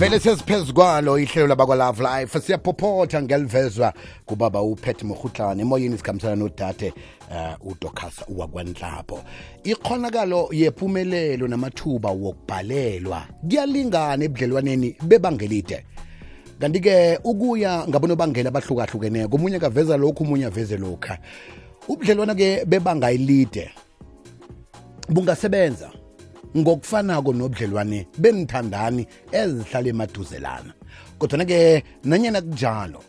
vele sesiphezu kwalo ihlelo labakwalove life. Siyaphophotha ngelivezwa kubaba upet mohutlane emoyeni sikhambisana nodade uh, udocas wakwanhlapho ikhonakalo yephumelelo namathuba wokubhalelwa kuyalingana ebudlelwaneni bebangelide. Kanti-ke ukuya ngabonobangela abahlukahlukeneko omunye kaveza lokhu omunye aveze lokha. Ubudlelwana-ke bebanga elide bungasebenza ngokufanako nobudlelwane benithandani ezihlala emaduzelana. Kodwana-ke nanyana kunjalo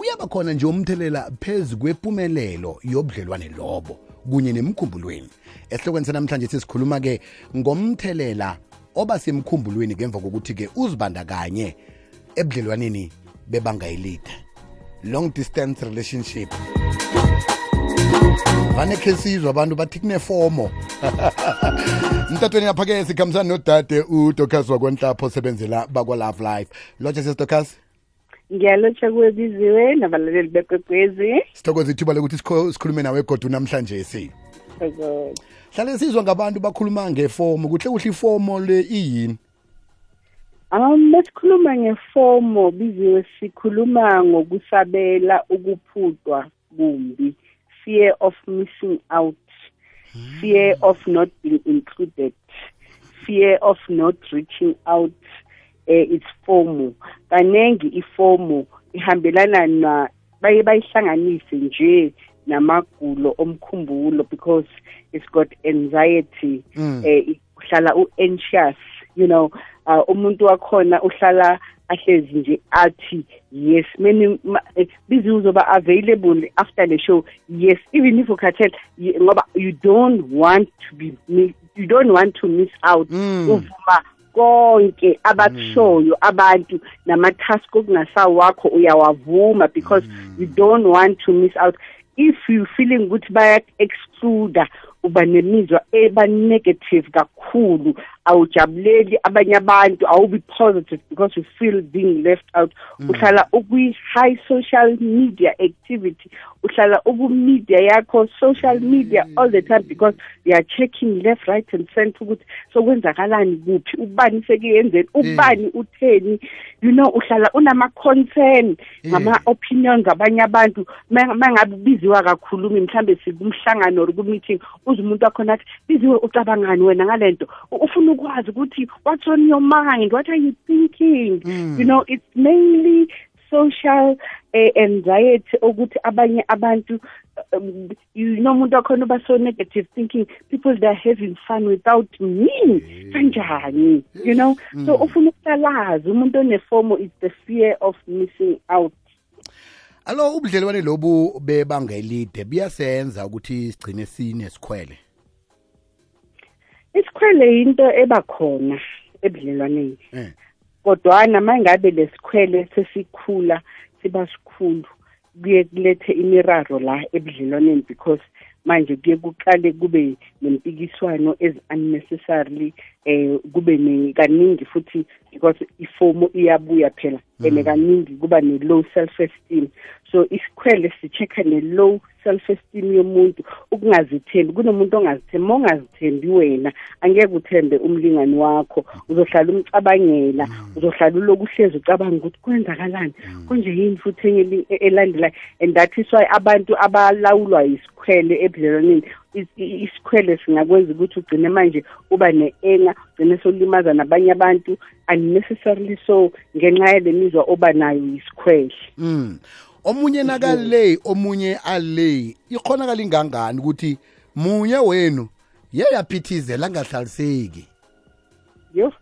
uyaba khona nje umthelela phezu kwempumelelo yobudlelwane lobo kunye nemkhumbulweni. Esihlokweni sanamhlanje sisikhuluma-ke ngomthelela oba semkhumbulweni ngemva kokuthi-ke uzibandakanye ebudlelwaneni bebanga elide. Long distance relationship. Vane khe sizwa abantu bathi kunefomo. Mtatweni lapha-ke sikhambisana nodade udocas wakwanhlapho osebenzela bakwa-love life. Lotsha sesdocas ngiyalotsha kuwe biziwe nabalaleli bekwekwezi. Sithokoza ithuba lokuthi sikho- sikhulume nawe godu namhlanje si. Hlale sizwa ngabantu bakhuluma ngefomo kuhle kuhle ifomo le iyini? Um besikhuluma ngefomo biziwe sikhuluma ngokusabela ukuphutwa kumbi. Fear of missing out fear of not being included fear of not reaching out eh, its fomo kanengi ifomo ihambelana na baye bayihlanganise nje namagulo omkhumbulo because it's got anxiety Mm. eh uhlala u-anxious you know uh, umuntu wakhona uhlala ahlezi nje athi yes. Many ma- eh, busy uzoba available after the show. Yes. Even if ukhathela ngoba you don't want to be you don't want to miss out Mm. uvuma konke abakushoyo abantu namatask okungasawakho uyawavuma because you don't want to miss out. If you feeling ukuthi baya-excluda uba nemizwa eba-negative kakhulu awujabuleli abanye abantu awubi positive because you feel being left out. Uhlala ukwi-high social media activity uhlala uku-media yakho social media all the time because you are checking left right and center ukuthi sokwenzakalani kuphi ubani sekuyenzeni ubani utheni. You know uhlala unama-concern ngama-opinions abanye abantu. Mangabe ubiziwa kakhulumi mhlambe sikumhlangano or ku-meeting umuntu wakhona athi biziwe ucabangani wena ngale nto U- ufuna ukwazi ukuthi what's on your mind? What are you thinking? You know it's mainly social eh, anxiety ukuthi abanye abantu um, you know umuntu wakhona uba so negative thinking people they're having fun without me. Kanjani? You know? So ufuna ukuhlalazi umuntu onefomo is the fear of missing out alo ubudlelwane lobu bebanga elide buyasenza ukuthi sigcine sinesikhwele isikhwele into eba khona ebudlelwaneni eh. kodwana mangabe lesikhwele sesikhula siba sikhulu kuye kulethe imiraro la ebudlelwaneni because manje kuye kuqale kube nempikiswano as unnecessarily eh kube kaningi futhi because ifomo iyabuya phela and kaningi kuba ne low self esteem so isikhwele sichecka ne low self esteem yomuntu ukungazithembi kunomuntu ongazithembi ongazithembi wena angeke uthembe umlingani wakho uzohlala umcabangela uzohlala uloku uhlezi ucabanga ukuthi kwenzakalani konje yini futhi enye elandelayo and that is why abantu abalawulwa isikhwele ebudlelwaneni isikhwele singakwenza ukuthi ugcine manje uba ne-enga ugcine solimaza nabanye abantu unnecessarily so ngenxa yale mizwa oba nayo yisikhwele Mm. Omunye nakale, omunye ale. Ikhonakala ingangani ukuthi munye wenu yeyaphithizela angahlaliseki. yo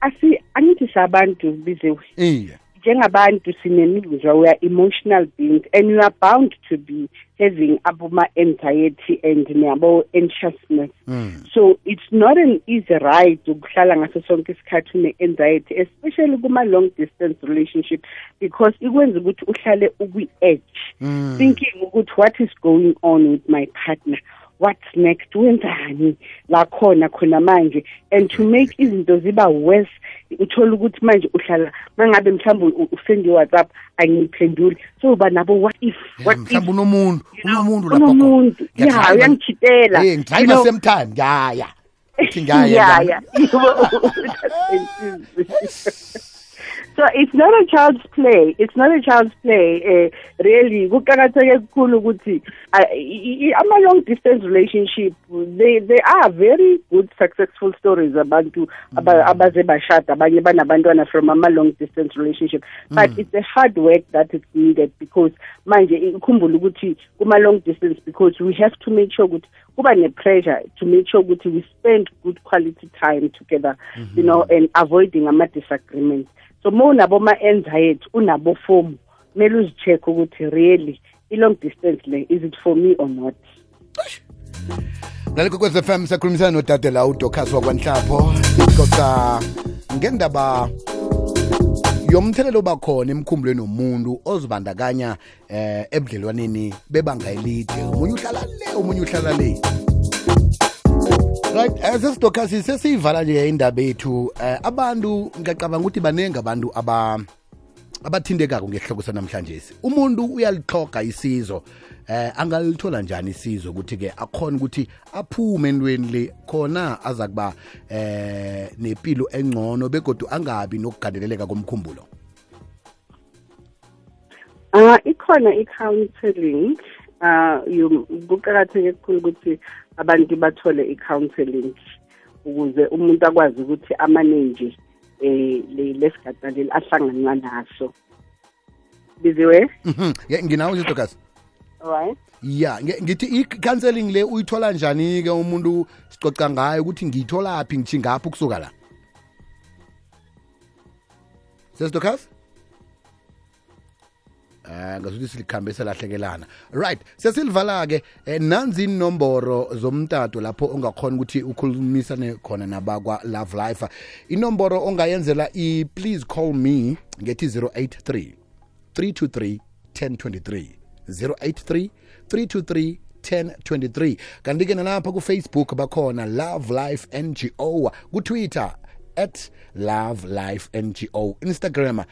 asi angithi sabantu biziwe Iye. Njengabantu sinemizwa we are emotional beings and you are bound to be having aboma-anxiety and nabo-anxiousness Mm. so it's not an easy ride ukuhlala ngaso sonke isikhathi une-anxiety especially kuma-long distance relationship because ikwenza ukuthi uhlale ukwi-edge Mm. thinking ukuthi what is going on with my partner what's next wenzani? La khona khona manje. And to make izinto ziba worse uthola ukuthi manje uhlala mangabe mhlawumbe usendi WhatsApp angiphenduli so uba nabo what if what if mhlawumbe unomuntu unomuntu lapha unomuntu. Ya uyangichitela you ngidrive know. same time ngaya. Uthi ngaya ya ya no it's not a child's play. It's not a child's play eh really. Kuqakatheke kukhulu ukuthi uh, i- i- ama long distance relationship they they are very good successful stories abantu aba- abaze bashada. Abanye banabantwana from ama long distance relationship. But it's a hard work that is needed because manje ikhumbula ukuthi kuma long distance because we have to make sure ukuthi kuba ne-pressure to make sure ukuthi we spend good quality time together you know and avoiding ama-disagreements so uma unabo ma-anxiety unabo fomu kumele uzi-check ukuthi really i-long distance le is it for me or not? Nalikokwez fm sakhulumisana nodade la udokas wakwanhlapho xoxa ngendaba yomthelelo obakhona emkhumbulweni womuntu ozibandakanya eh ebudlelwaneni bebanga elide. Omunye uhlala le omunye uhlala le right eh, sesidokasi sesiyivala nje indaba yethu um abantu ngiyacabanga ukuthi baningi abantu aba abathintekako ngesihloko sanamhlanje umuntu uyalixhoga isizo eh angalithola njani isizo ukuthi ke akhona ukuthi aphume entweni le khona aza kuba eh nempilo engcono begodu angabi nokugandeleleka komkhumbulo? Ah ikhona i-counseling you- Ah, kuqakatheke kukhulu ukuthi abantu bathole i-counseling ukuze umuntu akwazi ukuthi amaningi um eh, lesigaxa leli ahlanganwa naso. Biziwe mhm. nginawo zitokasi right. Ya ngithi i-counseling le uyithola njani-ke umuntu sicoca ngayo ukuthi ngiyitholaphi ngithingaphi ukusuka la? Sesitokasi eh ngasuthi silikhambe selahlekelana right sesilivala-ke eh, nanzi inomboro zomtato lapho ongakhona ukuthi ukhulumisane khona nabakwa love life. Inomboro ongayenzela i-please call me ngethi 083 323 1023 083 323 1023 kanti-ke nalapha kufacebook bakhona love life ngo kutwitter at love life ngo instagram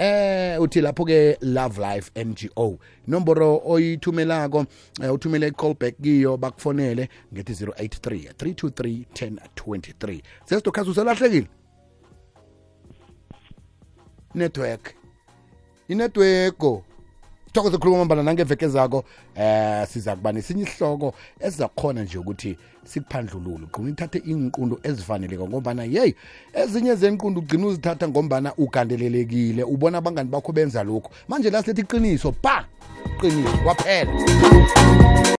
eh uthi lapho ke love life ngo nomboro oyithumelako eh, uthumele i-callback kiyo bakufonele ngethi 083 323 1023 sesitokhazi uselahlekile network. Inetweko sithokoze khuluma mbala nangeveke zako. Eh siza kuba nesinye isihloko esizakhona nje ukuthi sikuphandlulule ugcina ithathe inqundo ezifaneleko ngombana yeyi ezinye zenqundo ugcina uzithatha ngombana ugandelelekile. Ubona abangani bakho benza lokhu. Manje la silethi iqiniso pa! Qiniso kwaphela